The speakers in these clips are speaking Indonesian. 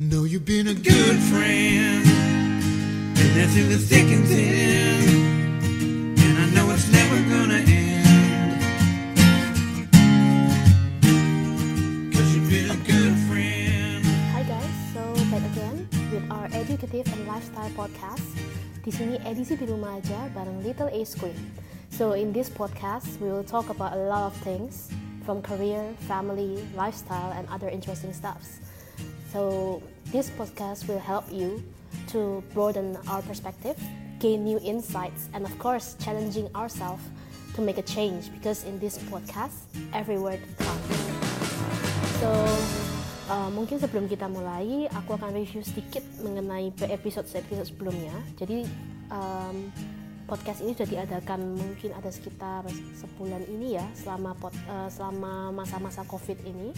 Know you've been a good friend, and that's in the thick and thin. And I know it's never gonna end. Cause you've been a good friend. Hi guys, so back again with our educative and lifestyle podcast. Di sini edisi di rumah aja bareng Little A Queen. So in this podcast, we will talk about a lot of things from career, family, lifestyle, and other interesting stuffs. So this podcast will help you to broaden our perspective, gain new insights, and of course challenging ourselves to make a change because in this podcast, every word counts. So, uh, mungkin sebelum kita mulai, aku akan review sedikit mengenai episode-episode sebelumnya. Jadi, um, podcast ini sudah diadakan mungkin ada sekitar sebulan ini ya, selama pod, uh, selama masa-masa COVID ini.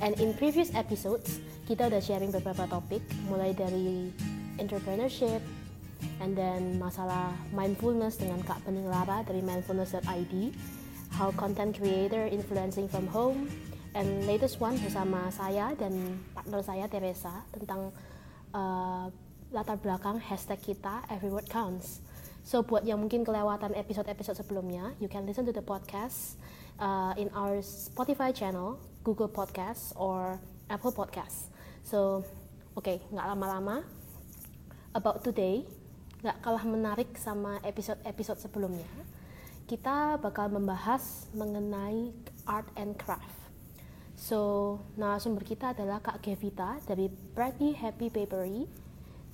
And in previous episodes, kita udah sharing beberapa topik, mulai dari entrepreneurship, and then masalah mindfulness dengan Kak Pening Lara dari mindfulness.id, how content creator influencing from home, and latest one bersama saya dan partner saya Teresa tentang uh, latar belakang hashtag kita every word counts. So buat yang mungkin kelewatan episode-episode sebelumnya, you can listen to the podcast uh, in our Spotify channel, Google Podcasts, or Apple Podcasts. So, oke, okay, nggak lama-lama. About today, nggak kalah menarik sama episode-episode sebelumnya. Kita bakal membahas mengenai art and craft. So, narasumber kita adalah Kak Gevita dari Pretty Happy Papery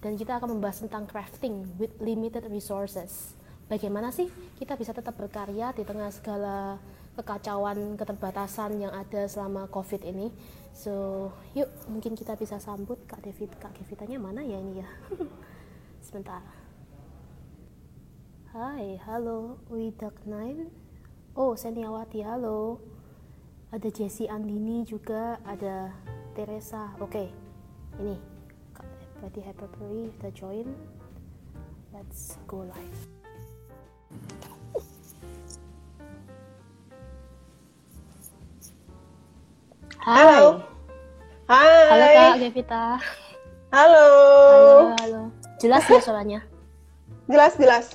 dan kita akan membahas tentang crafting with limited resources. Bagaimana sih kita bisa tetap berkarya di tengah segala kekacauan, keterbatasan yang ada selama COVID ini. So, yuk mungkin kita bisa sambut Kak David. Kak Gevitanya mana ya ini ya? Sebentar. Hai, halo, Widak Nine. Oh, Seniawati, halo. Ada Jessie Andini juga, ada Teresa. Oke, okay. ini Berarti Hyperpery kita join. Let's go live. Hai. Halo. Hai. Halo Kak Gevita. Halo. Halo, halo. Jelas ya suaranya? Jelas, jelas.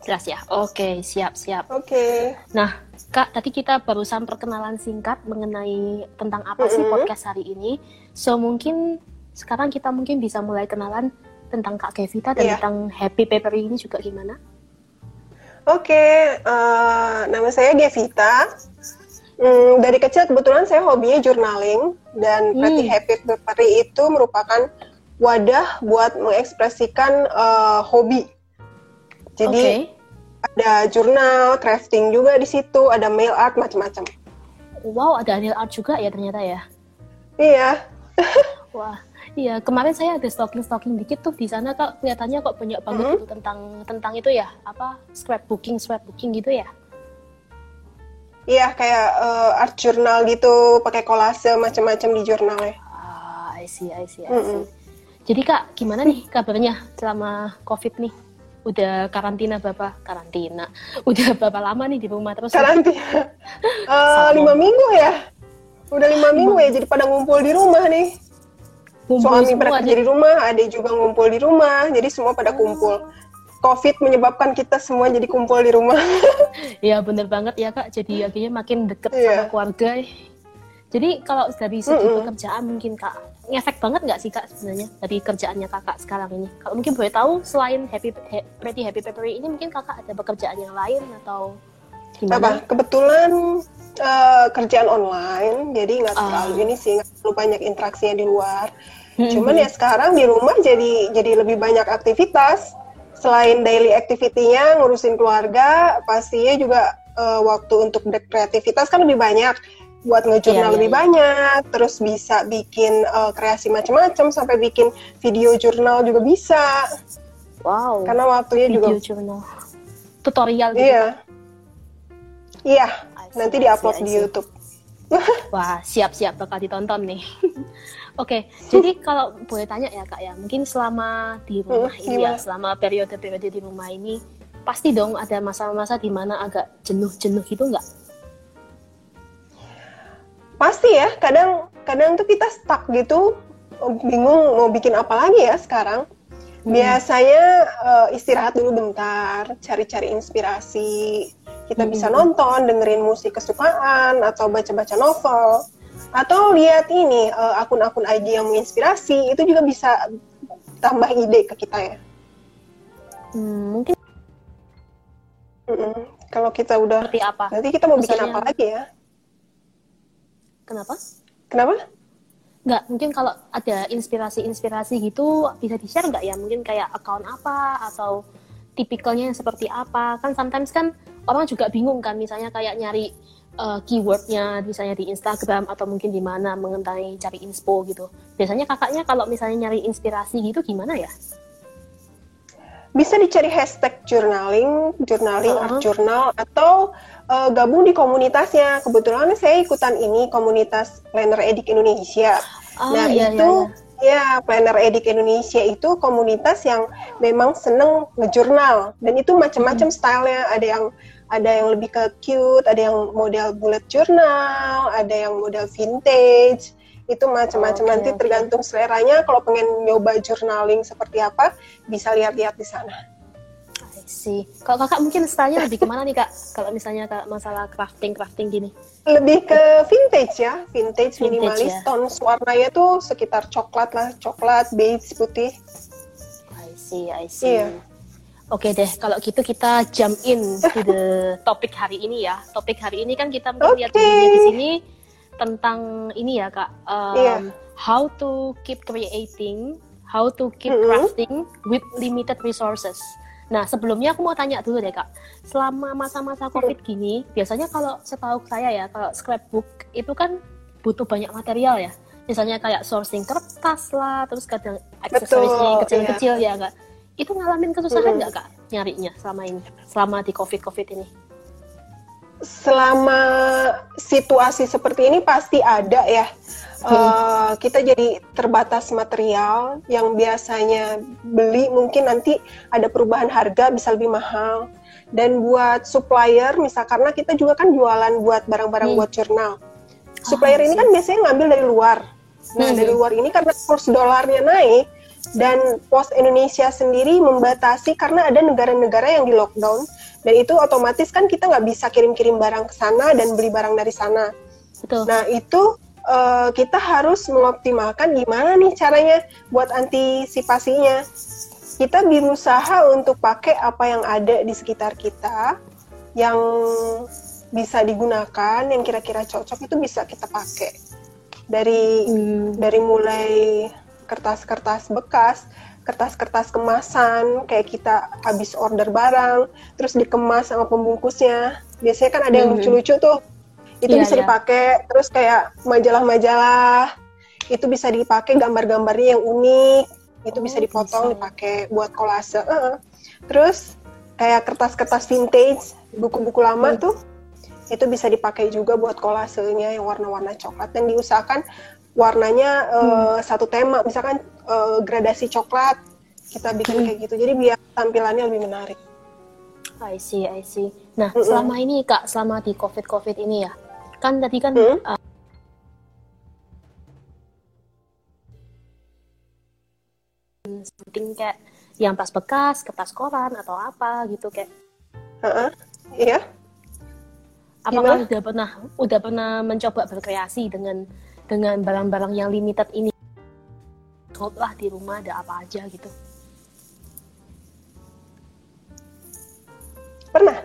Jelas ya? Oke, siap, siap. Oke. Nah, Kak, tadi kita barusan perkenalan singkat mengenai tentang apa sih podcast hari ini. So mungkin sekarang kita mungkin bisa mulai kenalan tentang Kak Kevita dan yeah. tentang Happy Paper ini juga gimana? Oke, okay, uh, eh, nama saya Gevita. Hmm, dari kecil kebetulan saya hobinya journaling dan hmm. Pretty Happy Paper itu merupakan wadah buat mengekspresikan uh, hobi. Jadi okay ada jurnal, crafting juga di situ, ada mail art macam-macam. Wow, ada nail art juga ya ternyata ya? Iya. Wah, iya kemarin saya ada stalking-stalking dikit tuh di sana kak kelihatannya kok banyak banget mm -hmm. itu tentang tentang itu ya apa scrapbooking scrapbooking gitu ya? Iya kayak uh, art journal gitu, pakai kolase macam-macam di jurnalnya. Ah, I see, I see, I see. Mm -hmm. Jadi kak, gimana nih kabarnya selama covid nih? Udah karantina berapa karantina udah berapa lama nih di rumah terus karantina uh, lima minggu ya udah lima minggu ya jadi pada ngumpul di rumah nih ngumpul suami pada kerja di rumah adik juga ngumpul di rumah jadi semua pada oh. kumpul COVID menyebabkan kita semua jadi kumpul di rumah. Iya bener banget ya kak. Jadi akhirnya makin deket yeah. sama keluarga. Jadi kalau dari segi mm -hmm. pekerjaan mungkin kak ngefek banget nggak sih kak sebenarnya dari kerjaannya kakak sekarang ini? Kalau mungkin boleh tahu selain happy he, pretty happy peppery ini mungkin kakak ada pekerjaan yang lain atau gimana? Apa? Kebetulan uh, kerjaan online, jadi nggak ah. terlalu uh. ini sih nggak terlalu banyak interaksinya di luar. Hmm. Cuman ya sekarang di rumah jadi jadi lebih banyak aktivitas. Selain daily activity-nya ngurusin keluarga, pastinya juga uh, waktu untuk berkreativitas kan lebih banyak buat ngejurnal yeah, lebih yeah. banyak, terus bisa bikin uh, kreasi macam-macam sampai bikin video jurnal juga bisa. Wow. Karena waktunya video juga jurnal. Tutorial gitu. Iya. Iya, nanti diupload di YouTube. Wah, siap-siap bakal ditonton nih. Oke, okay, jadi kalau boleh tanya ya kak ya, mungkin selama di rumah hmm, ini ya, selama periode-periode di rumah ini, pasti dong ada masa-masa di mana agak jenuh-jenuh gitu nggak? Pasti ya kadang kadang tuh kita stuck gitu bingung mau bikin apa lagi ya sekarang. Biasanya uh, istirahat dulu bentar cari-cari inspirasi. Kita bisa nonton dengerin musik kesukaan atau baca-baca novel. Atau lihat ini uh, akun-akun IG yang menginspirasi itu juga bisa tambah ide ke kita ya. Hmm, mungkin Mm-mm. kalau kita udah seperti apa? Nanti kita mau bikin Misalnya- apa lagi ya kenapa? Kenapa? Nggak mungkin kalau ada inspirasi-inspirasi gitu bisa di share nggak ya? Mungkin kayak account apa atau tipikalnya yang seperti apa? Kan sometimes kan orang juga bingung kan misalnya kayak nyari uh, keywordnya misalnya di Instagram atau mungkin di mana mengenai cari inspo gitu. Biasanya kakaknya kalau misalnya nyari inspirasi gitu gimana ya? Bisa dicari hashtag journaling, journaling, Uh-huh. art journal, atau uh, gabung di komunitasnya. Kebetulan saya ikutan ini komunitas Planner Edik Indonesia. Ah, nah iya, itu ya Planner Edik Indonesia itu komunitas yang memang seneng ngejurnal dan itu macam-macam stylenya. Ada yang ada yang lebih ke cute, ada yang model bullet journal, ada yang model vintage. Itu macam-macam Oke, nanti oke. tergantung seleranya. Kalau pengen nyoba journaling seperti apa, bisa lihat-lihat di sana. See. Kalau kakak mungkin stylenya lebih ke mana nih kak? Kalau misalnya kak masalah crafting crafting gini. lebih ke vintage ya, vintage, Vintage minimalis, ya. tones warnanya tuh sekitar coklat lah, coklat, beige, putih. I see, I see. Iya. Oke deh, kalau gitu kita jump in to the topik hari ini ya. Topik hari ini kan kita mungkin lihat Oke. bukunya di sini tentang ini ya kak. Um, Iya. How to keep creating, how to keep crafting with limited resources. Nah sebelumnya aku mau tanya dulu deh kak. Selama masa-masa covid gini, biasanya kalau setahu saya ya, kalau scrapbook itu kan butuh banyak material ya. Misalnya kayak sourcing kertas lah, terus kadang aksesorisnya kecil-kecil ya kak. Itu ngalamin kesusahan Mm-mm. nggak kak nyarinya selama ini, selama di covid covid ini? Selama situasi seperti ini pasti ada ya. Eh, kita jadi terbatas material yang biasanya beli mungkin nanti ada perubahan harga bisa lebih mahal. Dan buat supplier, misal karena kita juga kan jualan buat barang-barang Hmm. buat jurnal. Supplier I ini kan biasanya ngambil dari luar. Nah, Hmm. dari luar ini karena kurs dolarnya naik dan Pos Indonesia sendiri membatasi karena ada negara-negara yang di lockdown dan itu otomatis kan kita nggak bisa kirim-kirim barang ke sana dan beli barang dari sana. Betul. Nah itu eh, kita harus mengoptimalkan gimana nih caranya buat antisipasinya. Kita berusaha untuk pakai apa yang ada di sekitar kita yang bisa digunakan, yang kira-kira cocok itu bisa kita pakai. Dari Hmm. dari mulai kertas-kertas bekas, kertas-kertas kemasan, kayak kita habis order barang, terus dikemas sama pembungkusnya. Biasanya kan ada yang Mhm. lucu-lucu tuh, itu Iya, bisa iya. dipakai. Terus kayak majalah-majalah, itu bisa dipakai gambar-gambarnya yang unik, itu bisa Oh, dipotong, bisa. dipakai buat kolase. Heeh. Terus kayak kertas-kertas vintage, buku-buku lama Hmm. tuh, itu bisa dipakai juga buat kolasenya yang warna-warna coklat dan diusahakan warnanya eh, satu tema misalkan eh, gradasi coklat kita bikin Hmm. kayak gitu jadi biar tampilannya lebih menarik I see, I see. Nah, Mm-mm. selama ini Kak, selama di COVID-COVID ini ya, kan tadi kan Hmm. uh, something kayak yang tas bekas, kertas koran atau apa gitu kayak Heeh. iya apakah Gimana? udah pernah udah pernah mencoba berkreasi dengan dengan barang-barang yang limited ini? Lah di rumah ada apa aja gitu. pernah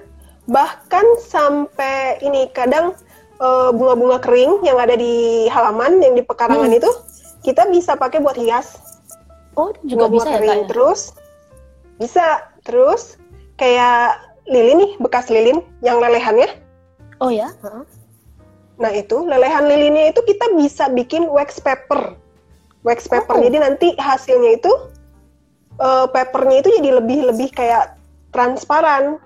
bahkan sampai ini kadang eh, bunga-bunga kering yang ada di halaman yang di pekarangan Hmm. itu kita bisa pakai buat hias Oh juga bunga-bunga bisa ya kering Kak ya? terus bisa terus kayak lilin nih bekas lilin yang lelehannya Oh ya? Nah itu lelehan lilinnya itu kita bisa bikin wax paper, wax paper. Oh. Jadi nanti hasilnya itu eh, papernya itu jadi lebih lebih kayak transparan,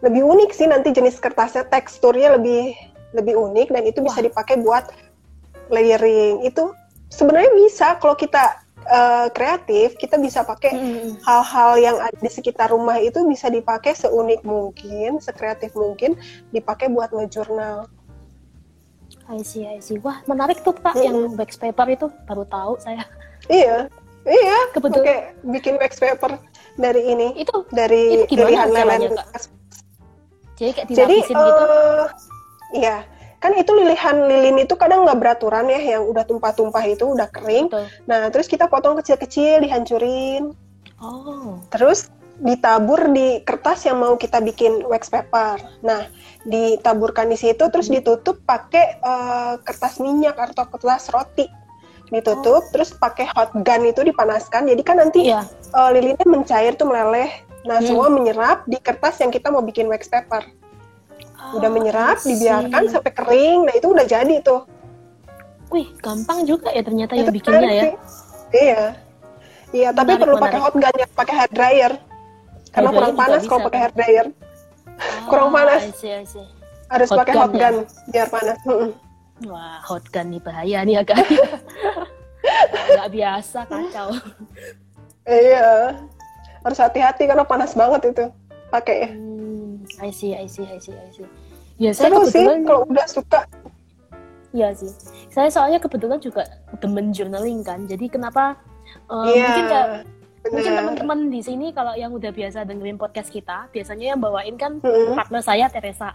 lebih unik sih nanti jenis kertasnya teksturnya lebih lebih unik dan itu bisa dipakai buat layering. Itu sebenarnya bisa kalau kita eh, kreatif kita bisa pakai Mm-mm. hal-hal yang ada di sekitar rumah itu bisa dipakai seunik mungkin, sekreatif mungkin, dipakai buat ngejurnal. I see, I see. Wah, menarik tuh Kak Mm-mm. yang wax paper itu baru tahu saya. Iya, iya. Kebetulan Pakai bikin wax paper dari ini, itu dari Itu gimana? Jadi kayak Jadi, dilapisin gitu. eh, iya, kan itu lilihan lilin itu kadang nggak beraturan ya, yang udah tumpah-tumpah itu udah kering. Betul. Nah, terus kita potong kecil-kecil, dihancurin, Oh, terus ditabur di kertas yang mau kita bikin wax paper. Nah, ditaburkan di situ, terus ditutup pakai eh, kertas minyak atau kertas roti. Ditutup, terus pakai hot gun itu dipanaskan. Jadi kan nanti iya. eh, lilinnya mencair tuh meleleh. Nah, Hmm. semua menyerap di kertas yang kita mau bikin wax paper. Udah Oh, menyerap, I see. dibiarkan sampai kering. Nah, itu udah jadi tuh. Wih, gampang juga ya ternyata ya Itu bikinnya menarik ya. Iya. Iya, tapi Menarik, perlu menarik. pakai hot gun ya, pakai hair dryer. Karena Hair kurang dryer juga panas kalau pakai kan? hair dryer. Kurang Ah, panas. I see, I see. Harus Hot pakai gun hot ya? gun biar panas. Wah, hot gun nih bahaya nih agak. Nggak biasa kacau. Iya. Harus hati-hati karena panas banget itu. Pakai ya. Hmm, I see, I see, I see, I see. Ya, saya Seru sih kebetulan kalau udah suka. Iya sih. Saya soalnya kebetulan juga demen journaling kan. Jadi kenapa eh, Iya. mungkin kayak mungkin teman-teman di sini kalau yang udah biasa dengerin podcast kita, biasanya yang bawain kan Mm-mm. partner saya Teresa.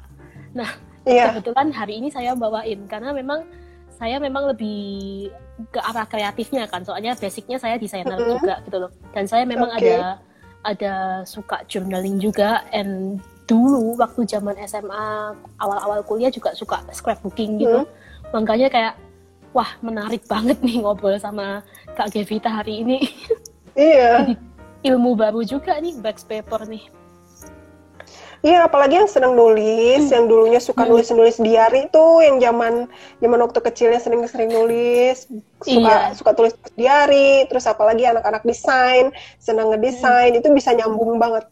Iya. Kebetulan hari ini saya bawain karena memang saya memang lebih ke arah kreatifnya kan. Soalnya basicnya saya desainer Mm-mm. juga gitu loh. Dan saya memang Oke. ada ada suka journaling juga and dulu waktu zaman SMA awal-awal kuliah juga suka scrapbooking gitu. Makanya kayak wah menarik banget nih ngobrol sama Kak Gevita hari ini. Iya. Ilmu baru juga nih wax paper nih. Iya, apalagi yang senang nulis, yang dulunya suka Hmm. nulis-nulis diary tuh, yang zaman zaman waktu kecilnya sering-sering nulis, suka Iya. suka tulis diary, terus apalagi anak-anak desain, senang ngedesain, itu bisa nyambung banget.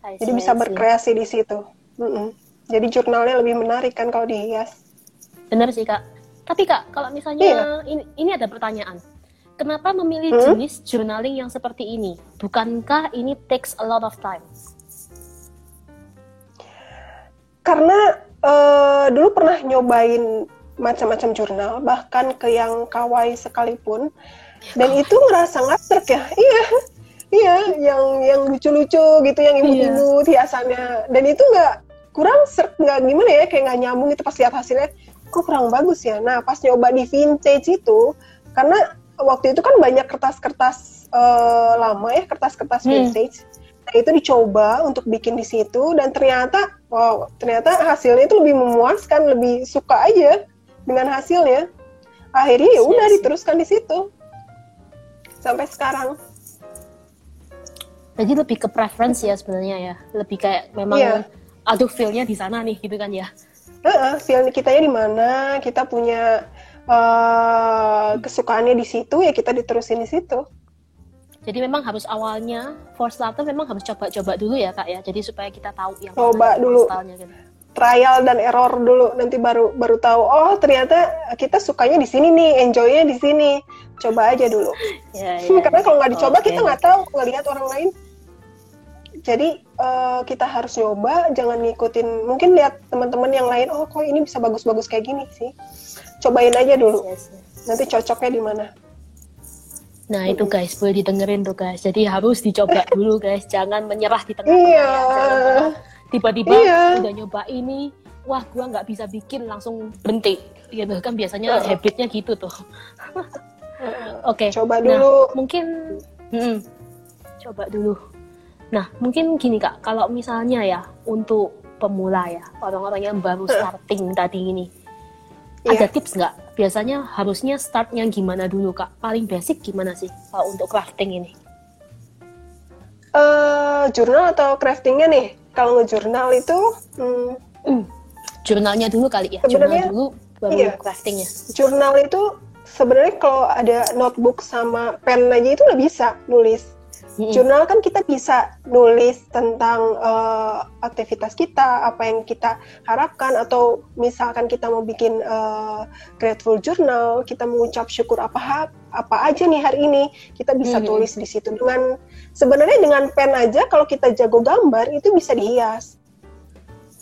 I Jadi see, bisa see. berkreasi di situ. Mm-mm. Jadi jurnalnya lebih menarik kan kalau dihias. Bener sih kak. Tapi kak, kalau misalnya Iya. ini, ini ada pertanyaan. Kenapa memilih Hmm? jenis journaling yang seperti ini? Bukankah ini takes a lot of time? Karena eh, dulu pernah nyobain macam-macam jurnal, bahkan ke yang kawaii sekalipun, dan itu ngerasa ngasrek ya. Iya, iya, yang yang lucu-lucu gitu, yang imut-imut hiasannya, dan itu nggak kurang serk, nggak gimana ya, kayak nggak nyambung itu pas lihat hasilnya, kok kurang bagus ya. Nah, pas nyoba di vintage itu, karena waktu itu kan banyak kertas-kertas eh, lama ya, kertas-kertas Hmm. vintage. Itu dicoba untuk bikin di situ dan ternyata wow, ternyata hasilnya itu lebih memuaskan, lebih suka aja dengan hasilnya. Akhirnya ya udah Iya sih. diteruskan di situ. Sampai sekarang. Jadi lebih ke preference ya sebenarnya ya. Lebih kayak memang Iya. aduh feel-nya di sana nih gitu kan ya. Heeh, feel kitanya di mana, kita punya eh, kesukaannya di situ ya kita diterusin di situ. Jadi memang harus awalnya for starter memang harus coba-coba dulu ya kak ya. Jadi supaya kita tahu yang Coba mana dulu. stylenya gitu. Trial dan error dulu nanti baru baru tahu oh ternyata kita sukanya di sini nih, enjoynya di sini. Coba aja dulu. Ya, ya. Karena kalau nggak dicoba Oke. kita nggak tahu ngelihat orang lain. Jadi eh, kita harus nyoba, jangan ngikutin. Mungkin lihat teman-teman yang lain, oh kok ini bisa bagus-bagus kayak gini sih. Cobain aja dulu. Yes, yes. Nanti cocoknya di mana. Nah itu guys, boleh didengerin tuh guys. Jadi harus dicoba dulu guys, jangan menyerah di tengah-tengah Iya. ya. Tiba-tiba Iya. udah nyoba ini, wah gua nggak bisa bikin langsung berhenti. Gitu kan biasanya Heeh. habitnya gitu tuh. Oke. Coba nah, dulu. mungkin mm, coba dulu. Nah mungkin gini kak, kalau misalnya ya untuk pemula ya orang-orang yang baru starting tadi ini, Iya. ada tips nggak? Biasanya harusnya startnya gimana dulu kak? Paling basic gimana sih kalau untuk crafting ini? eh jurnal atau craftingnya nih? Kalau ngejurnal itu, hmm, Hmm, Jurnalnya dulu kali ya, Sebenarnya, jurnal dulu baru iya. craftingnya. jurnal itu sebenarnya kalau ada notebook sama pen aja itu udah bisa nulis. Jurnal kan kita bisa nulis tentang eh, aktivitas kita, apa yang kita harapkan, atau misalkan kita mau bikin eh, grateful journal, kita mengucap syukur apa apa aja nih hari ini, kita bisa Mhm. tulis di situ. Dengan sebenarnya dengan pen aja, kalau kita jago gambar itu bisa dihias.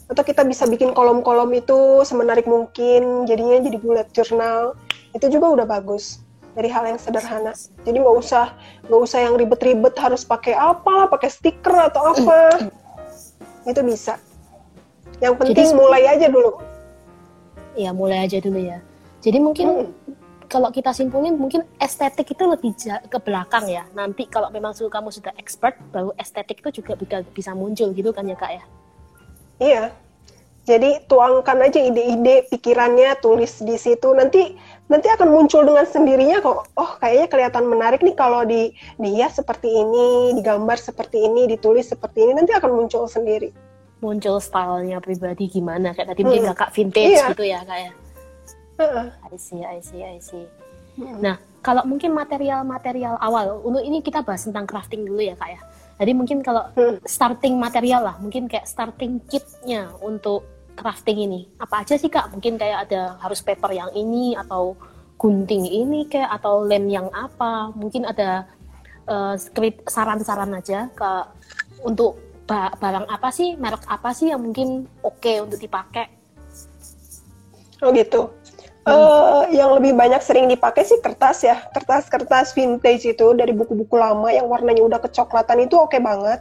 atau kita bisa bikin kolom-kolom itu semenarik mungkin jadinya jadi bullet journal itu juga udah bagus dari hal yang sederhana. Jadi nggak usah nggak usah yang ribet-ribet harus pakai apa pakai stiker atau apa. Itu bisa. Yang penting Jadi- mulai aja dulu. Ya mulai aja dulu ya. Jadi mungkin Hmm. kalau kita simpulin mungkin estetik itu lebih ke belakang ya. Nanti kalau memang su- kamu sudah expert baru estetik itu juga bisa bisa muncul gitu kan ya kak ya? Iya. Jadi tuangkan aja ide-ide pikirannya, tulis di situ. Nanti nanti akan muncul dengan sendirinya kok. Oh, kayaknya kelihatan menarik nih kalau di dihias seperti ini, digambar seperti ini, ditulis seperti ini. Nanti akan muncul sendiri. muncul stylenya pribadi gimana kayak tadi mungkin Hmm. kakak vintage Iya. gitu ya kak ya Heeh. I see I see I see Hmm. Nah, kalau mungkin material-material awal, untuk ini kita bahas tentang crafting dulu ya kak ya. Jadi mungkin kalau Hmm. starting material lah, mungkin kayak starting kitnya untuk crafting ini, apa aja sih kak? Mungkin kayak ada harus paper yang ini atau gunting ini kayak atau lem yang apa? Mungkin ada eh, skrip saran-saran aja ke untuk ba- barang apa sih, merek apa sih yang mungkin oke untuk dipakai? Oh gitu. Eh, yang lebih banyak sering dipakai sih kertas ya, kertas-kertas vintage itu dari buku-buku lama yang warnanya udah kecoklatan itu oke banget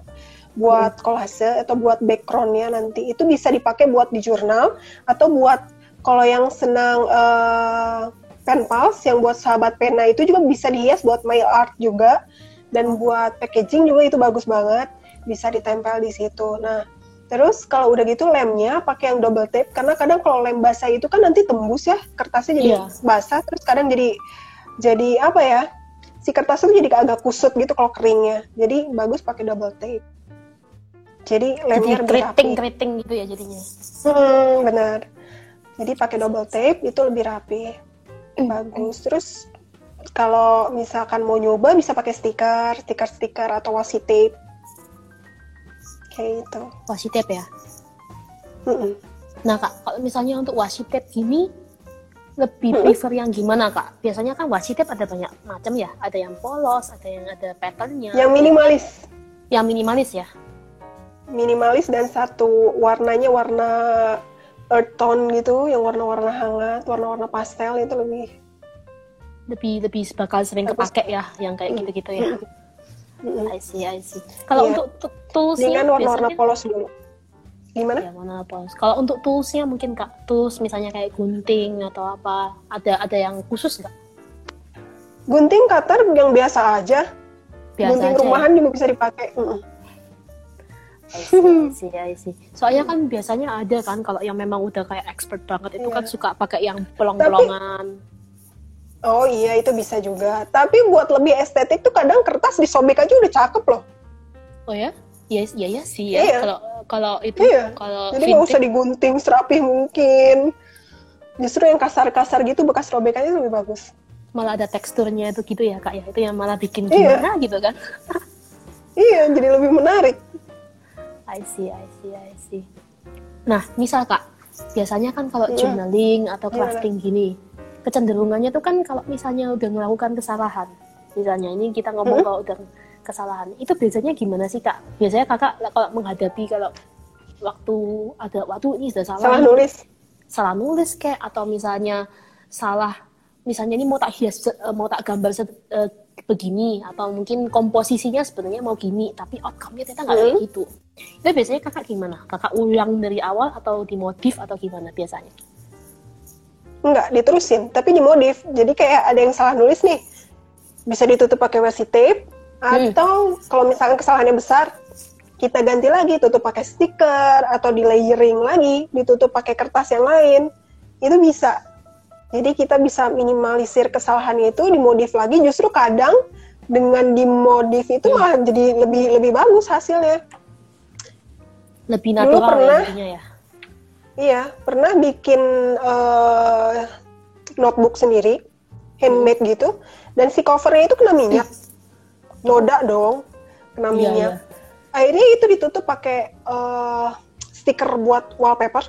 buat kolase atau buat backgroundnya nanti itu bisa dipakai buat di jurnal atau buat kalau yang senang eh, pen pals yang buat sahabat pena itu juga bisa dihias buat mail art juga dan buat packaging juga itu bagus banget bisa ditempel di situ. Nah Terus kalau udah gitu lemnya pakai yang double tape karena kadang kalau lem basah itu kan nanti tembus ya kertasnya jadi Iya. basah terus kadang jadi jadi apa ya si kertasnya tuh jadi agak kusut gitu kalau keringnya jadi bagus pakai double tape jadi lemnya lebih rapi keriting-keriting gitu ya jadinya. hmm, benar jadi pakai double tape itu lebih rapi bagus terus kalau misalkan mau nyoba bisa pakai stiker stiker-stiker atau washi tape kayak gitu Washi tape ya. Mm-mm. Nah kak, kalau misalnya untuk washi tape gini, lebih Hmm. prefer yang gimana kak? Biasanya kan washi tape ada banyak macam ya, ada yang polos, ada yang ada patternnya, yang minimalis yang minimalis ya. Minimalis dan satu warnanya warna earth tone gitu, yang warna-warna hangat, warna-warna pastel itu lebih. Lebih lebih bakal sering Bagus. kepake ya, yang kayak gitu-gitu ya. I see, I see. Kalau Iya. untuk tu- toolsnya Dengan warna-warna biasanya polos dulu. Gimana? ya warna polos. Kalau untuk toolsnya mungkin kak, tools misalnya kayak gunting atau apa, ada ada yang khusus nggak? Gunting cutter yang biasa aja. Biasa Gunting aja ya? rumahan juga bisa dipakai. See, I see, I see. Soalnya kan biasanya ada kan kalau yang memang udah kayak expert banget itu Iya. kan suka pakai yang pelong-pelongan. Oh iya itu bisa juga. Tapi buat lebih estetik tuh kadang kertas disobek aja udah cakep loh. Oh ya? Iya, iya, iya sih ya. Iya. Kalau kalau itu Iya. kalau Jadi nggak usah digunting serapih mungkin. Justru yang kasar-kasar gitu bekas robekannya lebih bagus. malah ada teksturnya itu gitu ya kak ya. Itu yang malah bikin Iya. gimana gitu kan. Iya, jadi lebih menarik. I see, I see, I see. Nah, misal kak, biasanya kan kalau Iya. journaling atau Gimana? crafting gini, kecenderungannya tuh kan kalau misalnya udah melakukan kesalahan, misalnya ini kita ngomong Hmm. kalau udah kesalahan, itu biasanya gimana sih kak? Biasanya kakak kalau menghadapi kalau waktu ada waktu ini sudah salah, Salah nulis. salah nulis kayak atau misalnya salah misalnya ini mau tak hias eh, mau tak gambar eh, begini atau mungkin komposisinya sebenarnya mau gini tapi outcome-nya ternyata nggak kayak Hmm. gitu itu biasanya kakak gimana kakak ulang dari awal atau dimodif atau gimana biasanya Enggak, diterusin, tapi dimodif. Jadi kayak ada yang salah nulis nih. Bisa ditutup pakai washi tape Hmm. atau kalau misalkan kesalahannya besar, kita ganti lagi tutup pakai stiker atau di layering lagi, ditutup pakai kertas yang lain. Itu bisa. Jadi kita bisa minimalisir kesalahan itu, dimodif lagi. Justru kadang dengan dimodif itu Hmm. malah jadi lebih lebih bagus hasilnya. lebih Dulu natural ya pernah. ya Iya, pernah bikin eh, notebook sendiri, handmade gitu, dan si covernya itu kena minyak, noda dong, kena Iya, minyak. iya. Akhirnya itu ditutup pakai eh, stiker buat wallpaper,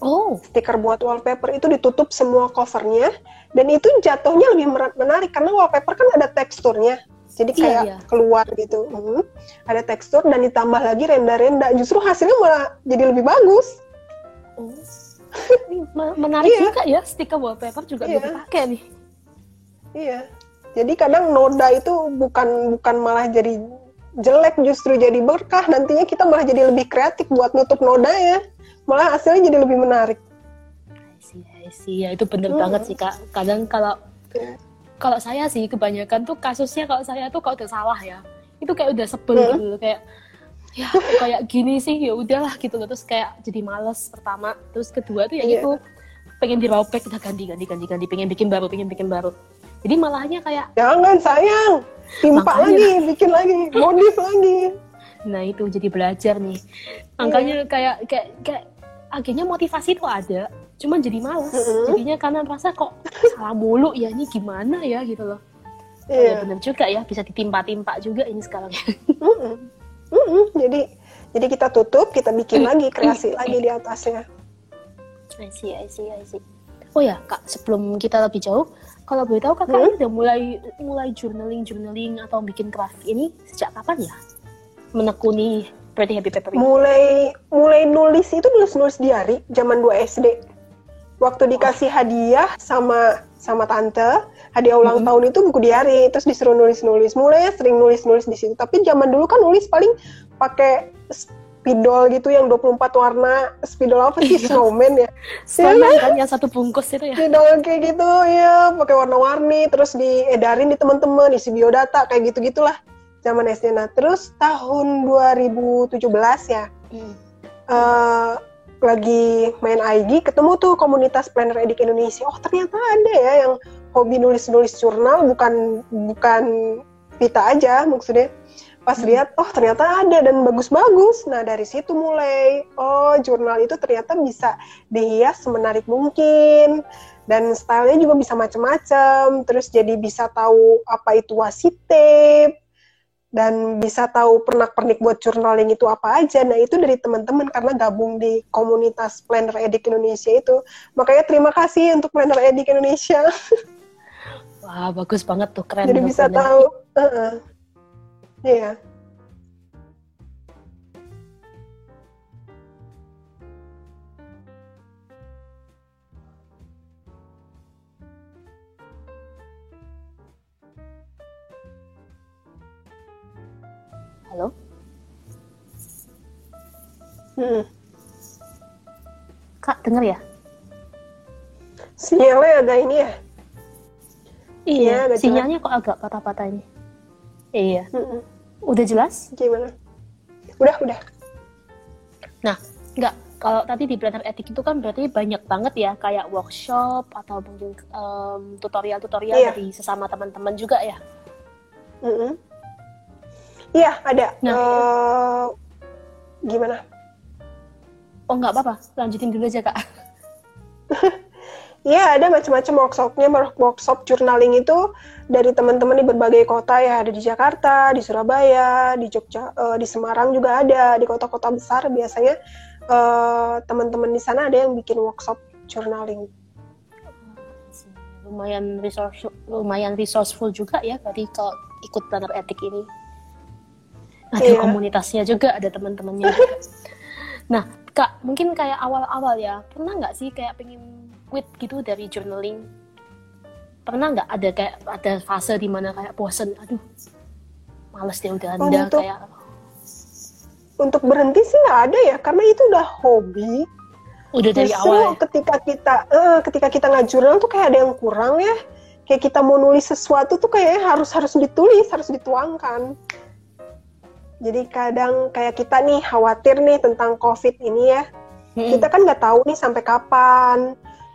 oh stiker buat wallpaper itu ditutup semua covernya, dan itu jatuhnya lebih menarik karena wallpaper kan ada teksturnya. jadi Iya, kayak iya. keluar gitu Hmm. ada tekstur dan ditambah lagi renda-renda justru hasilnya malah jadi lebih bagus Oh. Me- menarik Iya. juga ya stiker wallpaper juga Iya. bisa dipakai nih. iya jadi kadang noda itu bukan bukan malah jadi jelek justru jadi berkah nantinya kita malah jadi lebih kreatif buat nutup noda ya malah hasilnya jadi lebih menarik I see, I see. Ya itu bener Hmm. banget sih kak. Kadang kalau Iya. kalau saya sih kebanyakan tuh kasusnya kalau saya tuh kalau udah salah ya itu kayak udah sebel Hmm. gitu kayak ya kayak gini sih ya udahlah gitu loh terus kayak jadi males pertama terus kedua tuh ya Iya. gitu pengen dirobek udah ganti ganti ganti ganti pengen bikin baru pengen bikin baru jadi malahnya kayak jangan sayang timpa Makanya. lagi bikin lagi modif lagi nah itu jadi belajar nih makanya kayak kayak kayak akhirnya motivasi tuh ada cuman jadi males Mm-mm. jadinya karena rasa kok salah mulu ya ini gimana ya gitu loh Oh, iya ya bener juga ya bisa ditimpa-timpa juga ini sekarang Mm-mm. Mm-mm. jadi jadi kita tutup kita bikin lagi kreasi lagi di atasnya I see, I see, I see. Oh ya, Kak, sebelum kita lebih jauh, kalau boleh tahu Kakak ini udah mulai mulai journaling, journaling atau bikin craft ini sejak kapan ya? Menekuni Pretty Happy Paper ini. mulai mulai nulis itu nulis nulis diary zaman 2 SD waktu dikasih hadiah sama sama tante hadiah ulang tahun itu buku diary terus disuruh nulis nulis mulai sering nulis nulis di situ. Tapi zaman dulu kan nulis paling pakai spidol gitu yang 24 warna. Spidol apa sih? Snowman ya? Sama kan yang satu bungkus itu ya. spidol kayak gitu ya pakai warna-warni terus diedarin di teman-teman isi biodata kayak gitu gitulah zaman SD nah terus tahun 2017 ya Hmm. eh, lagi main IG ketemu tuh komunitas planner edik Indonesia. Oh ternyata ada ya yang hobi nulis-nulis jurnal bukan bukan Vita aja maksudnya. Pas lihat oh ternyata ada dan bagus-bagus. Nah dari situ mulai oh jurnal itu ternyata bisa dihias semenarik mungkin. Dan stylenya juga bisa macam-macam terus jadi bisa tahu apa itu washi tape dan bisa tahu pernak-pernik buat journaling itu apa aja. Nah, itu dari teman-teman karena gabung di komunitas Planner Edik Indonesia itu. Makanya terima kasih untuk Planner Edik Indonesia. Wah, bagus banget tuh, keren. Jadi bisa tahu. Heeh. Iya. Halo? Mm. Kak, denger ya? Sinyalnya agak ini ya. Iya, agak sinyalnya kok agak patah-patah ini. Iya. Mm-mm. Udah jelas? Gimana? Udah, udah. Nah, enggak. Kalau tadi di planner etik itu kan berarti banyak banget ya kayak workshop atau mungkin em, tutorial-tutorial Iya. dari sesama teman-teman juga ya. Mm-mm. Iya, ada. Nah, Eh, gimana? Oh nggak apa-apa, lanjutin dulu aja kak. Iya, ada macam-macam workshopnya. Workshop journaling itu dari teman-teman di berbagai kota ya. Ada di Jakarta, di Surabaya, di Jogja, eh, di Semarang juga ada. Di kota-kota besar biasanya eh, teman-teman di sana ada yang bikin workshop journaling. Lumayan resource, lumayan resourceful juga ya berarti kalau ikut planner etik ini. Ada Iya. komunitasnya juga, ada teman-temannya juga. Nah, kak, mungkin kayak awal-awal ya, pernah nggak sih kayak pengen quit gitu dari journaling? Pernah nggak ada kayak ada fase di mana kayak bosen, aduh, males deh udah anda Untuk- kayak Untuk berhenti sih nggak ada ya, karena itu udah hobi. udah dari Justru awal ya. ketika kita eh, ketika kita nggak jurnal tuh kayak ada yang kurang ya. Kayak kita mau nulis sesuatu tuh kayaknya harus harus ditulis, harus dituangkan. Jadi kadang kayak kita nih khawatir nih tentang COVID ini ya. Mm-mm. Kita kan nggak tahu nih sampai kapan.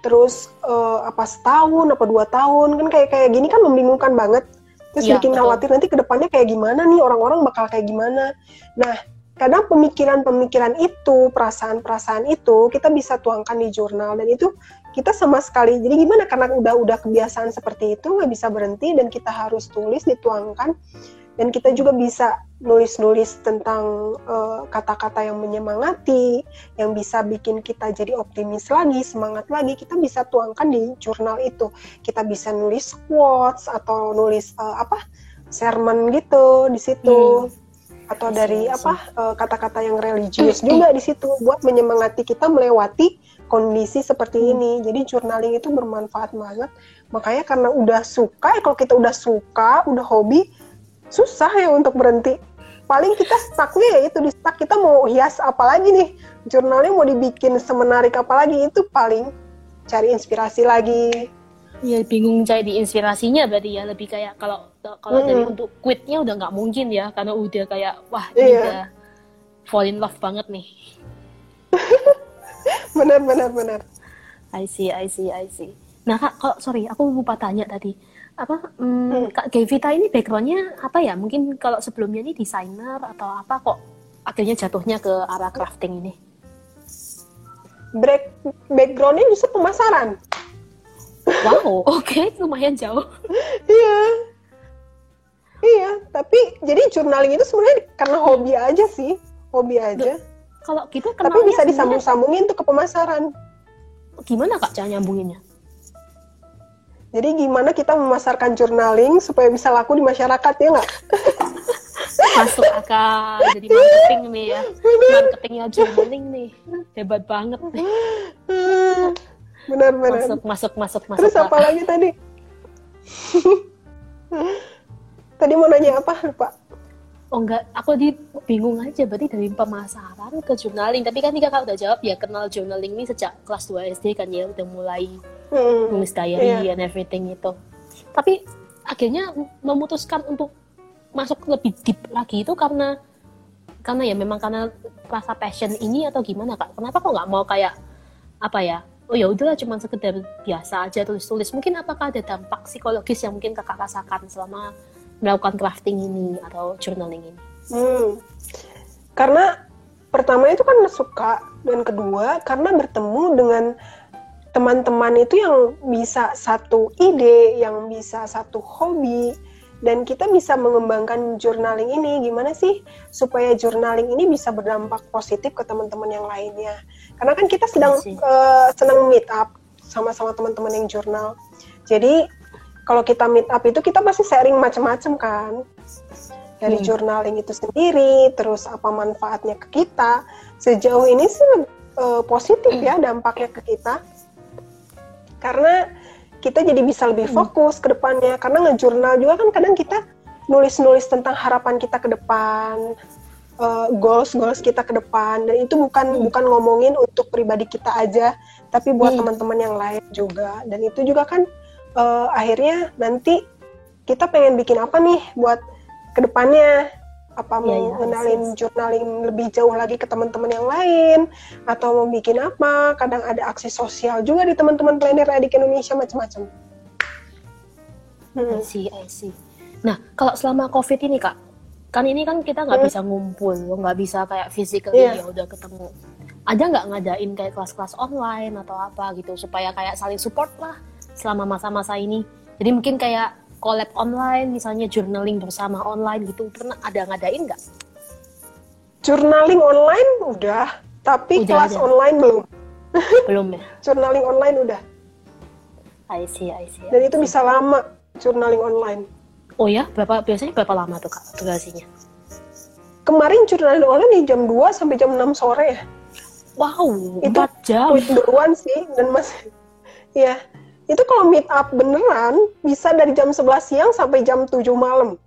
Terus eh, apa setahun, apa dua tahun kan kayak kayak gini kan membingungkan banget. Terus Iya, bikin betul. khawatir nanti ke depannya kayak gimana nih orang-orang bakal kayak gimana. Nah kadang pemikiran-pemikiran itu, perasaan-perasaan itu kita bisa tuangkan di jurnal dan itu kita sama sekali jadi gimana karena udah udah kebiasaan seperti itu nggak bisa berhenti dan kita harus tulis dituangkan dan kita juga bisa nulis-nulis tentang eh, kata-kata yang menyemangati yang bisa bikin kita jadi optimis lagi semangat lagi kita bisa tuangkan di jurnal itu kita bisa nulis quotes atau nulis eh, apa sermon gitu di situ atau I see, dari I see. apa eh, kata-kata yang religius juga di situ buat menyemangati kita melewati kondisi seperti Hmm. ini. Jadi journaling itu bermanfaat banget. Makanya karena udah suka, ya kalau kita udah suka, udah hobi, susah ya untuk berhenti. Paling kita stucknya ya itu di stuck kita mau hias apa lagi nih? Journaling mau dibikin semenarik apa lagi itu paling cari inspirasi lagi. Ya bingung cari inspirasinya berarti ya lebih kayak kalau kalau dari Mm-mm. untuk quitnya udah nggak mungkin ya karena udah kayak wah ini Iya. udah fall in love banget nih. Benar benar benar. I see, I see, I see. Nah kak, kalau sorry aku lupa tanya tadi apa hmm, Hmm. kak Gevita ini backgroundnya apa ya? Mungkin kalau sebelumnya ini desainer atau apa kok akhirnya jatuhnya ke arah crafting ini? Break, backgroundnya justru pemasaran. Wow, oke lumayan jauh. Iya. Iya, tapi jadi journaling itu sebenarnya karena hobi aja sih, hobi aja. Kalau gitu Tapi bisa disambung-sambungin tuh ke pemasaran. Gimana kak cara nyambunginnya? Jadi gimana kita memasarkan journaling supaya bisa laku di masyarakat ya nggak? Masuk akal jadi marketing nih ya. Marketingnya journaling nih. Hebat banget nih. Benar-benar. Masuk, masuk, masuk, masuk. Terus apa lagi tadi? tadi mau nanya apa? Lupa. Oh enggak, aku di bingung aja berarti dari pemasaran ke journaling. Tapi kan ini kakak udah jawab ya kenal journaling ini sejak kelas 2 SD kan ya udah mulai Hmm. nulis diary Iya. and everything itu. Tapi akhirnya memutuskan untuk masuk lebih deep lagi itu karena karena ya memang karena rasa passion ini atau gimana kak? Kenapa kok nggak mau kayak apa ya? Oh ya udahlah cuma sekedar biasa aja tulis-tulis. Mungkin apakah ada dampak psikologis yang mungkin kakak rasakan selama melakukan crafting ini atau journaling ini? Hmm. Karena pertama itu kan suka dan kedua karena bertemu dengan teman-teman itu yang bisa satu ide, yang bisa satu hobi dan kita bisa mengembangkan journaling ini gimana sih supaya journaling ini bisa berdampak positif ke teman-teman yang lainnya. Karena kan kita sedang eh, senang meet up sama-sama teman-teman yang jurnal. Jadi kalau kita meet up itu kita pasti sharing macam-macam kan dari Hmm. journaling itu sendiri, terus apa manfaatnya ke kita. Sejauh ini sih eh, positif ya dampaknya ke kita. Karena kita jadi bisa lebih fokus ke depannya. Karena ngejurnal juga kan kadang kita nulis-nulis tentang harapan kita ke depan, eh, goals-goals kita ke depan. Dan itu bukan bukan ngomongin untuk pribadi kita aja, tapi buat Hmm. teman-teman yang lain juga. Dan itu juga kan eh, akhirnya nanti kita pengen bikin apa nih buat ke depannya apa Iya, mau iya, ngenalin journaling lebih jauh lagi ke teman-teman yang lain atau mau bikin apa kadang ada aksi sosial juga di teman-teman planner adik Indonesia macam-macam Hmm. I see, I see. Nah, kalau selama COVID ini kak, kan ini kan kita nggak Hmm. bisa ngumpul, nggak bisa kayak physically Iya. ya udah ketemu. Ada nggak ngadain kayak kelas-kelas online atau apa gitu supaya kayak saling support lah selama masa-masa ini. Jadi mungkin kayak collab online, misalnya journaling bersama online gitu. Pernah ada ngadain nggak? journaling online udah tapi Udah kelas ada. online belum Belum ya? journaling online udah I see, I see. dan itu bisa lama journaling online Oh ya, berapa biasanya berapa lama tuh kak durasinya? kemarin journaling online di jam 2 sampai jam 6 sore ya Wow, Itu 4 jam. duluan sih dan masih ya itu kalau meet up beneran bisa dari jam 11 siang sampai jam 7 malam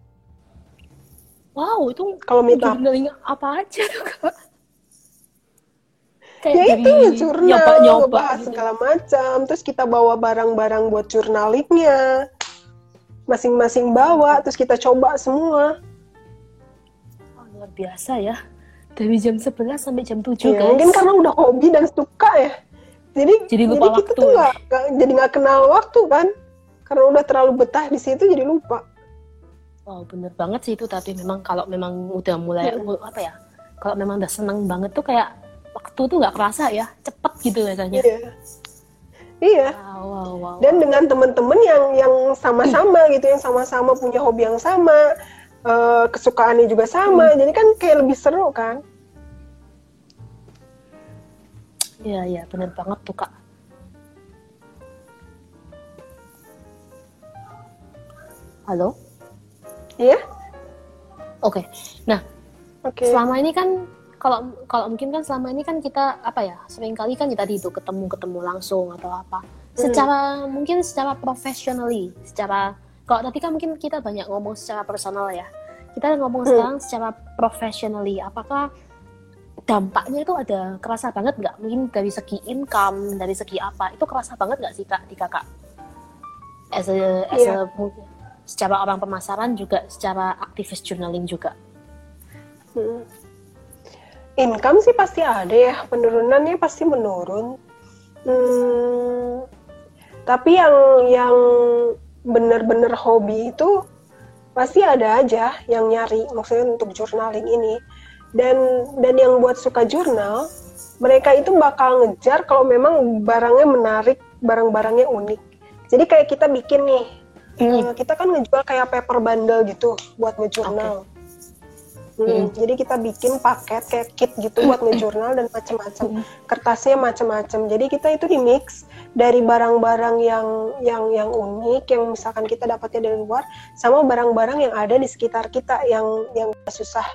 Wow, itu Kalau meet up. apa aja tuh kak? Kayak ya itu jurnal nyoba-nyoba ngebahas gitu. segala macam terus kita bawa barang-barang buat jurnalingnya masing-masing bawa terus kita coba semua Wah, luar biasa ya. Dari jam 11 sampai jam 7 ya, guys. mungkin karena udah hobi dan suka ya jadi Jadi lupa kita waktu tuh ya? nggak nggak- jadi nggak kenal waktu kan karena udah terlalu betah di situ jadi lupa Wow, bener banget sih itu tapi memang kalau memang udah mulai Hmm. apa ya? Kalau memang udah seneng banget tuh kayak waktu tuh nggak kerasa ya, cepet gitu rasanya. iya iya Wow, wow, wow. dan dengan teman-teman yang yang sama-sama gitu yang sama-sama punya hobi yang sama eh, kesukaannya juga sama Hmm. jadi kan kayak lebih seru kan Iya, iya, bener banget tuh kak. Halo? Iya? Oke. Nah, Oke. selama ini kan kalau kalau mungkin kan selama ini kan kita apa ya sering kali kan kita itu ketemu ketemu langsung atau apa secara mungkin secara professionally secara kalau tadi kan mungkin kita banyak ngomong secara personal ya kita ngomong Hmm. sekarang secara professionally apakah dampaknya itu ada kerasa banget nggak mungkin dari segi income dari segi apa itu kerasa banget nggak sih kak di kakak as a, as Iya. a- secara orang pemasaran juga secara aktivis journaling juga Hmm. Income sih pasti ada ya, penurunannya pasti menurun. Hmm, tapi yang yang benar-benar hobi itu pasti ada aja yang nyari, maksudnya untuk journaling ini. Dan dan yang buat suka jurnal, mereka itu bakal ngejar kalau memang barangnya menarik, barang-barangnya unik. Jadi kayak kita bikin nih, Hmm. eh, kita kan ngejual kayak paper bundle gitu buat ngejurnal. Hmm, Hmm. Jadi kita bikin paket kayak kit gitu buat ngejurnal dan macam-macam. Kertasnya macam-macam. Jadi kita itu di mix dari barang-barang yang yang yang unik yang misalkan kita dapatnya dari luar sama barang-barang yang ada di sekitar kita yang yang susah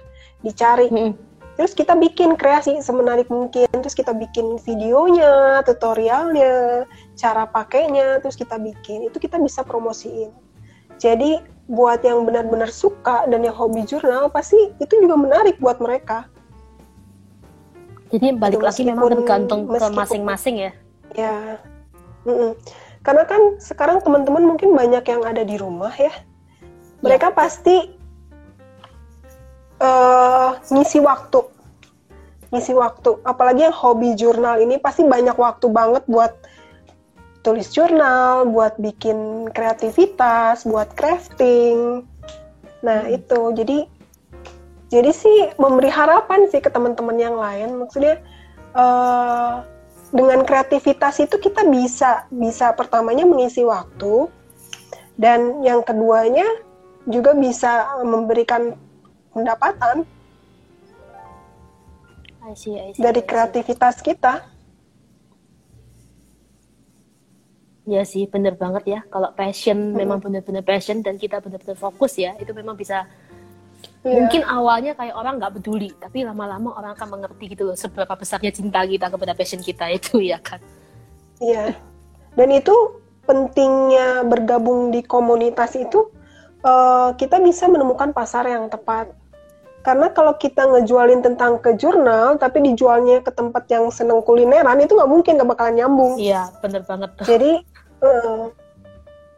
dicari. Hmm. Terus kita bikin kreasi semenarik mungkin. Terus kita bikin videonya, tutorialnya, cara pakainya, terus kita bikin. Itu kita bisa promosiin. Jadi buat yang benar-benar suka dan yang hobi jurnal pasti itu juga menarik buat mereka. Jadi balik Gitu, lagi memang tergantung ke masing-masing ya. Ya, Mm-mm. karena kan sekarang teman-teman mungkin banyak yang ada di rumah ya. Mereka pasti eh, ngisi waktu, ngisi waktu. Apalagi yang hobi jurnal ini pasti banyak waktu banget buat tulis jurnal, buat bikin kreativitas, buat crafting. Nah itu, jadi jadi sih memberi harapan sih ke teman-teman yang lain. Maksudnya eh, dengan kreativitas itu kita bisa bisa pertamanya mengisi waktu dan yang keduanya juga bisa memberikan pendapatan I see, I see, dari kreativitas kita. Iya sih, bener banget ya. Kalau passion Hmm. memang bener-bener passion dan kita bener-bener fokus ya, itu memang bisa. Iya. Mungkin awalnya kayak orang nggak peduli, tapi lama-lama orang akan mengerti gitu loh seberapa besarnya cinta kita kepada passion kita itu ya kan. Iya. Dan itu pentingnya bergabung di komunitas itu eh, kita bisa menemukan pasar yang tepat. Karena kalau kita ngejualin tentang ke jurnal, tapi dijualnya ke tempat yang seneng kulineran, itu nggak mungkin nggak bakalan nyambung. Iya, bener banget. Jadi, eh,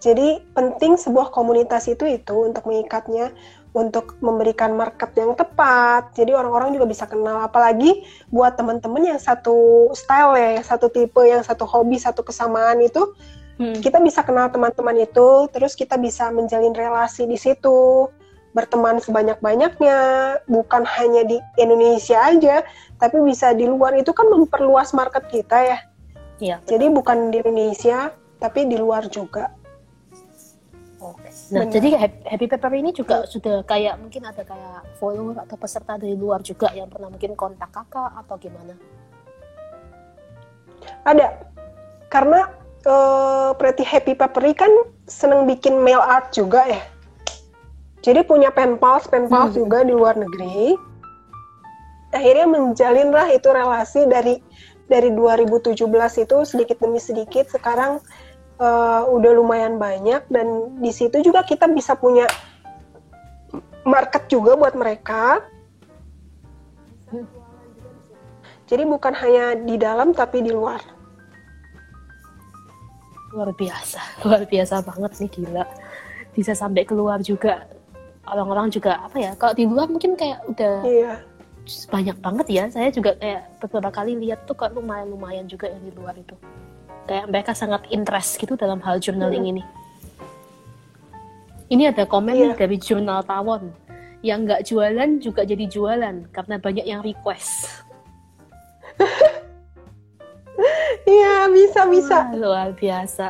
jadi penting sebuah komunitas itu itu untuk mengikatnya, untuk memberikan market yang tepat. Jadi orang-orang juga bisa kenal. Apalagi buat teman-teman yang satu style ya, yang satu tipe, yang satu hobi, satu kesamaan itu, Hmm. kita bisa kenal teman-teman itu. Terus kita bisa menjalin relasi di situ, berteman sebanyak-banyaknya, bukan hanya di Indonesia aja, tapi bisa di luar. Itu kan memperluas market kita ya. Iya. Jadi bukan di Indonesia, tapi di luar juga. Oke. Nah, Benar. jadi Happy Pepper ini juga sudah kayak mungkin ada kayak follower atau peserta dari luar juga yang pernah mungkin kontak kakak atau gimana? Ada, karena eh, Pretty Happy Peppery kan seneng bikin mail art juga ya. Jadi punya pen pals, pen pals Hmm. juga di luar negeri. Akhirnya menjalinlah itu relasi dari dari 2017 itu sedikit demi sedikit. Sekarang eh, udah lumayan banyak dan di situ juga kita bisa punya market juga buat mereka. Jadi bukan hanya di dalam tapi di luar. Luar biasa, luar biasa banget nih gila. Bisa sampai keluar juga. Orang-orang juga apa ya? Kalau di luar mungkin kayak udah Iya. banyak banget ya. Saya juga kayak beberapa kali lihat tuh kok lumayan-lumayan juga yang di luar itu. Kayak mereka sangat interest gitu dalam hal journaling ini. Ini ada komen nih Iya. dari jurnal Tawon. Yang nggak jualan juga jadi jualan karena banyak yang request. Iya, bisa bisa. Wah, luar biasa.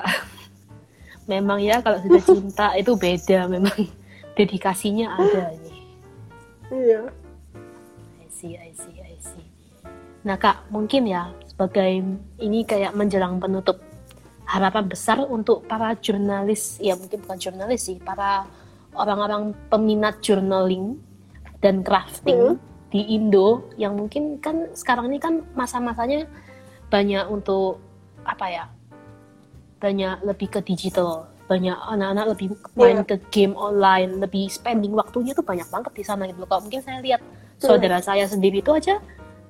Memang ya kalau sudah cinta itu beda memang dedikasinya ada ini. Iya. I see, I see, I see. Nah kak, mungkin ya sebagai ini kayak menjelang penutup harapan besar untuk para jurnalis, ya mungkin bukan jurnalis sih, para orang-orang peminat journaling dan crafting di Indo yang mungkin kan sekarang ini kan masa-masanya banyak untuk apa ya banyak lebih ke digital banyak anak-anak lebih main Iya. ke game online lebih spending waktunya tuh banyak banget di sana gitu kalau mungkin saya lihat saudara saya sendiri itu aja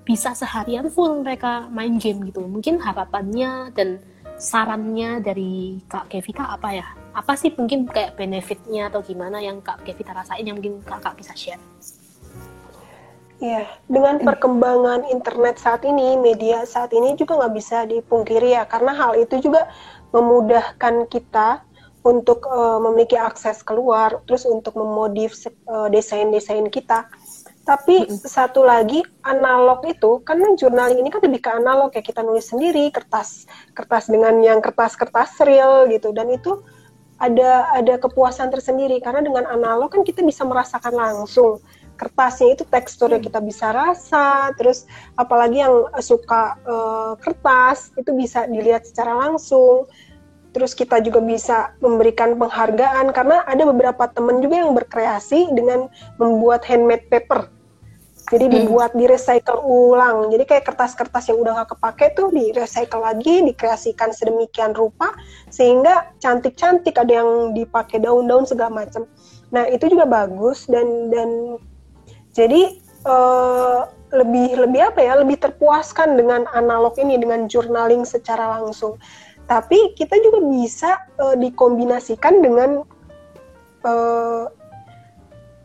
bisa seharian full mereka main game gitu. Mungkin harapannya dan sarannya dari Kak Kevita apa ya? Apa sih mungkin kayak benefitnya atau gimana yang Kak Kevita rasain yang mungkin kakak bisa share? Iya, dengan perkembangan internet saat ini, media saat ini juga nggak bisa dipungkiri ya, karena hal itu juga memudahkan kita untuk eh, memiliki akses keluar, terus untuk memodif eh, desain-desain kita. Tapi satu lagi analog itu, karena jurnal ini kan lebih ke analog ya, kita nulis sendiri, kertas kertas dengan yang kertas-kertas real gitu, dan itu ada ada kepuasan tersendiri karena dengan analog kan kita bisa merasakan langsung. Kertasnya itu teksturnya kita bisa rasa terus apalagi yang suka eh, kertas itu bisa dilihat secara langsung terus kita juga bisa memberikan penghargaan karena ada beberapa teman juga yang berkreasi dengan membuat handmade paper. Jadi dibuat di recycle ulang. Jadi kayak kertas-kertas yang udah nggak kepake tuh di recycle lagi dikreasikan sedemikian rupa sehingga cantik-cantik ada yang dipakai daun-daun segala macam. Nah itu juga bagus dan dan jadi eh, lebih lebih apa ya lebih terpuaskan dengan analog ini dengan journaling secara langsung tapi kita juga bisa eh, dikombinasikan dengan eh,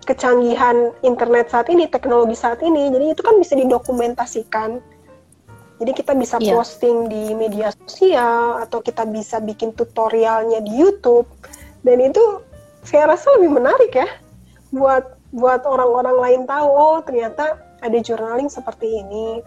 kecanggihan internet saat ini teknologi saat ini. Jadi itu kan bisa didokumentasikan. Jadi kita bisa Iya. posting di media sosial atau kita bisa bikin tutorialnya di YouTube. Dan itu saya rasa lebih menarik ya buat buat orang-orang lain tahu oh ternyata ada journaling seperti ini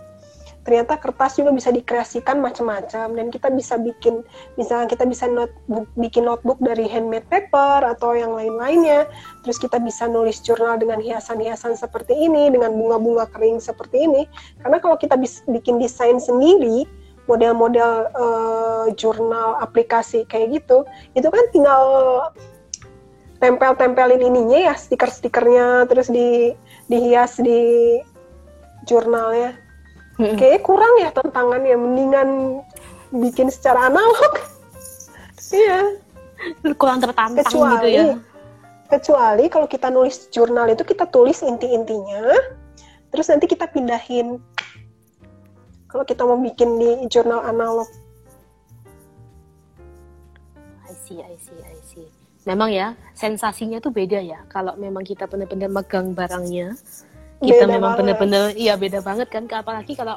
ternyata kertas juga bisa dikreasikan macam-macam dan kita bisa bikin misalnya kita bisa notebook bikin notebook dari handmade paper atau yang lain-lainnya. Terus kita bisa nulis jurnal dengan hiasan-hiasan seperti ini dengan bunga-bunga kering seperti ini. Karena kalau kita bis- bikin desain sendiri model-model eh, jurnal aplikasi kayak gitu itu kan tinggal tempel-tempelin ininya ya stiker-stikernya terus di dihias di jurnalnya Mm-mm. kayaknya kurang ya tantangannya mendingan bikin secara analog iya kurang tertantang kecuali gitu ya kecuali kalau kita nulis jurnal itu kita tulis inti-intinya terus nanti kita pindahin kalau kita mau bikin di jurnal analog I see, I see, I see. Memang ya, sensasinya tuh beda ya. Kalau memang kita benar-benar megang barangnya, kita Beda memang benar-benar, iya beda banget kan. Apalagi kalau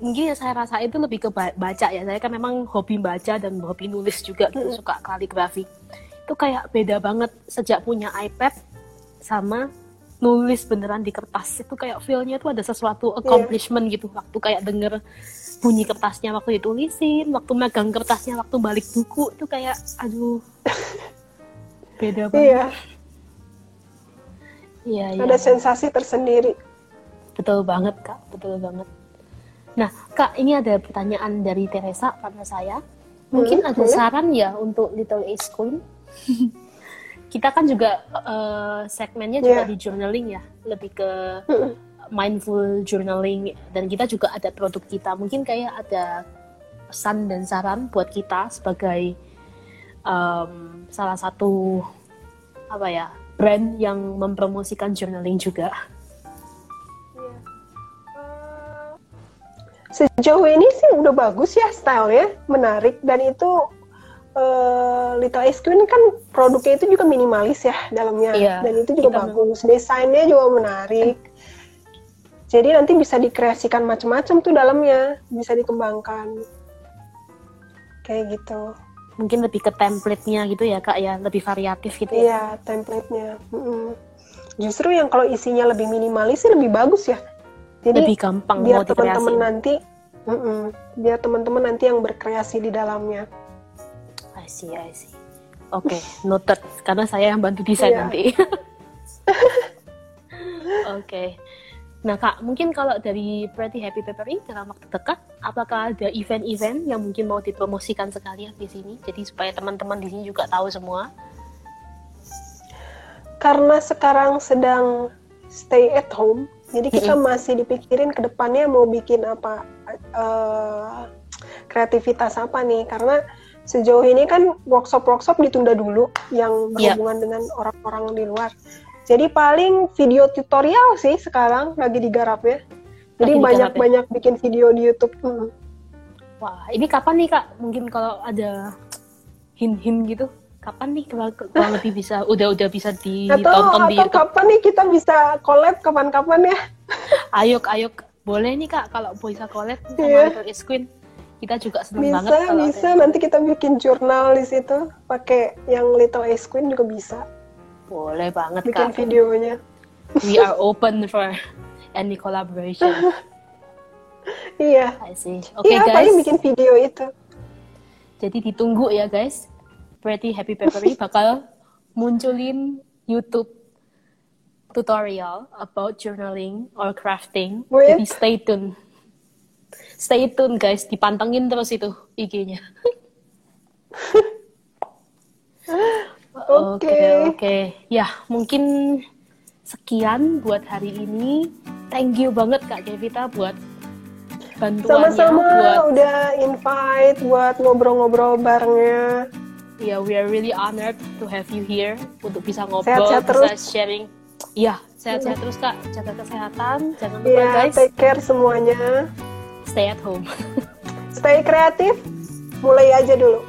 mungkin yang saya rasa itu lebih ke ba- baca ya. Saya kan memang hobi baca dan hobi nulis juga, gitu, suka kaligrafi. Itu kayak beda banget sejak punya iPad sama nulis beneran di kertas. Itu kayak feel-nya tuh ada sesuatu accomplishment gitu. Waktu kayak denger bunyi kertasnya waktu ditulisin waktu megang kertasnya waktu balik buku itu kayak aduh beda banget. Iya iya iya. Ada sensasi tersendiri. Betul banget kak. Betul banget. Nah kak ini ada pertanyaan dari Teresa pada saya. Mungkin Hmm, ada boleh. saran ya untuk Little Ace Queen? Kita kan juga eh, segmennya juga Iya. di journaling ya. Lebih ke Mm-mm. mindful journaling. Dan kita juga ada produk kita. Mungkin kayak ada pesan dan saran buat kita sebagai em, salah satu apa ya brand yang mempromosikan journaling juga Sejauh ini sih udah bagus ya stylenya, menarik dan itu eh, Little Ice Queen kan produknya itu juga minimalis ya dalamnya Iya, dan itu juga bagus, desainnya juga menarik. Jadi nanti bisa dikreasikan macam-macam tuh dalamnya, bisa dikembangkan. Kayak gitu. Mungkin lebih ke template-nya gitu ya kak ya lebih variatif gitu ya Iya, template-nya. Mm-mm. Justru yang kalau isinya lebih minimalis sih lebih bagus ya. Jadi lebih gampang biar teman-teman nanti, mm-mm, biar teman-teman nanti yang berkreasi di dalamnya. I see I see oke noted karena saya yang bantu desain Iya. nanti oke nah kak mungkin kalau dari Pretty Happy Peppery dalam waktu dekat apakah ada event-event yang mungkin mau dipromosikan sekalian di sini jadi supaya teman-teman di sini juga tahu semua karena sekarang sedang stay at home, jadi kita masih dipikirin ke depannya mau bikin apa uh, kreativitas apa nih karena sejauh ini kan workshop-workshop ditunda dulu yang Iya. berhubungan dengan orang-orang di luar. Jadi paling video tutorial sih sekarang lagi digarap ya. Jadi digarap ya? banyak-banyak bikin video di YouTube. Hmm. Wah, ini kapan nih kak? Mungkin kalau ada hint-hint gitu, kapan nih kalau, kalau lebih bisa, udah udah bisa Atau, ditonton di atau YouTube? kapan nih kita bisa collab kapan-kapan ya? Ayo, ayo, boleh nih kak kalau bisa collab sama Iya. Little Ace Queen. Kita juga seneng Bisa, banget kalau bisa. ada- Nanti kita bikin jurnal di situ, pakai yang Little Ace Queen juga bisa. Boleh banget Bikin kak. videonya. We are open for any collaboration. Iya. I see. Oke iya, guys. paling bikin video itu. Jadi ditunggu ya guys. Pretty Happy Papery bakal munculin YouTube tutorial about journaling or crafting. With? Jadi stay tune. Stay tune guys, dipantengin terus itu IG-nya. Oke. Oke, oke. Ya, mungkin sekian buat hari ini. Thank you banget Kak Kevita buat bantuannya Sama-sama buat udah invite buat ngobrol-ngobrol barengnya. Ya, we are really honored to have you here untuk bisa ngobrol, Sehat-sehat bisa terus. sharing. Iya, sehat-sehat terus kak. Jaga kesehatan, jangan lupa Iya, guys, take care semuanya. stay at home. Stay kreatif, mulai aja dulu.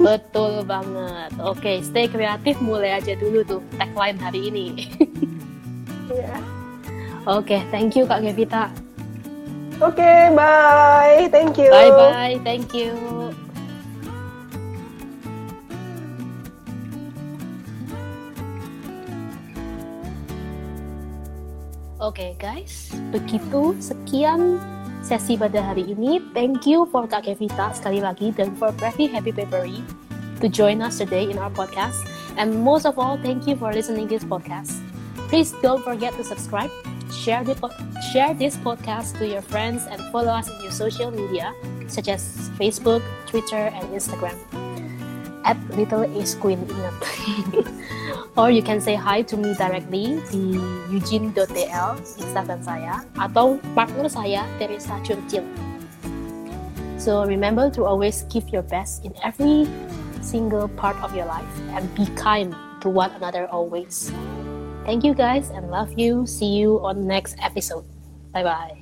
Betul banget. Oke, stay kreatif, mulai aja dulu tuh tagline hari ini. Iya. Oke, thank you kak Gevita. Oke, bye. Thank you. Bye bye, thank you. Oke guys, begitu sekian sesi pada hari ini. Thank you for Kak Kevita sekali lagi dan for Breathy Happy Papery to join us today in our podcast. And most of all, thank you for listening to this podcast. Please don't forget to subscribe, share the share this podcast to your friends, and follow us in your social media such as Facebook, Twitter, and Instagram at Little Ace Queen. Or you can say hi to me directly di eugene.tl Instagram saya atau partner saya Teresa Churchill. So remember to always give your best in every single part of your life and be kind to one another always. Thank you guys and love you. See you on next episode. Bye bye.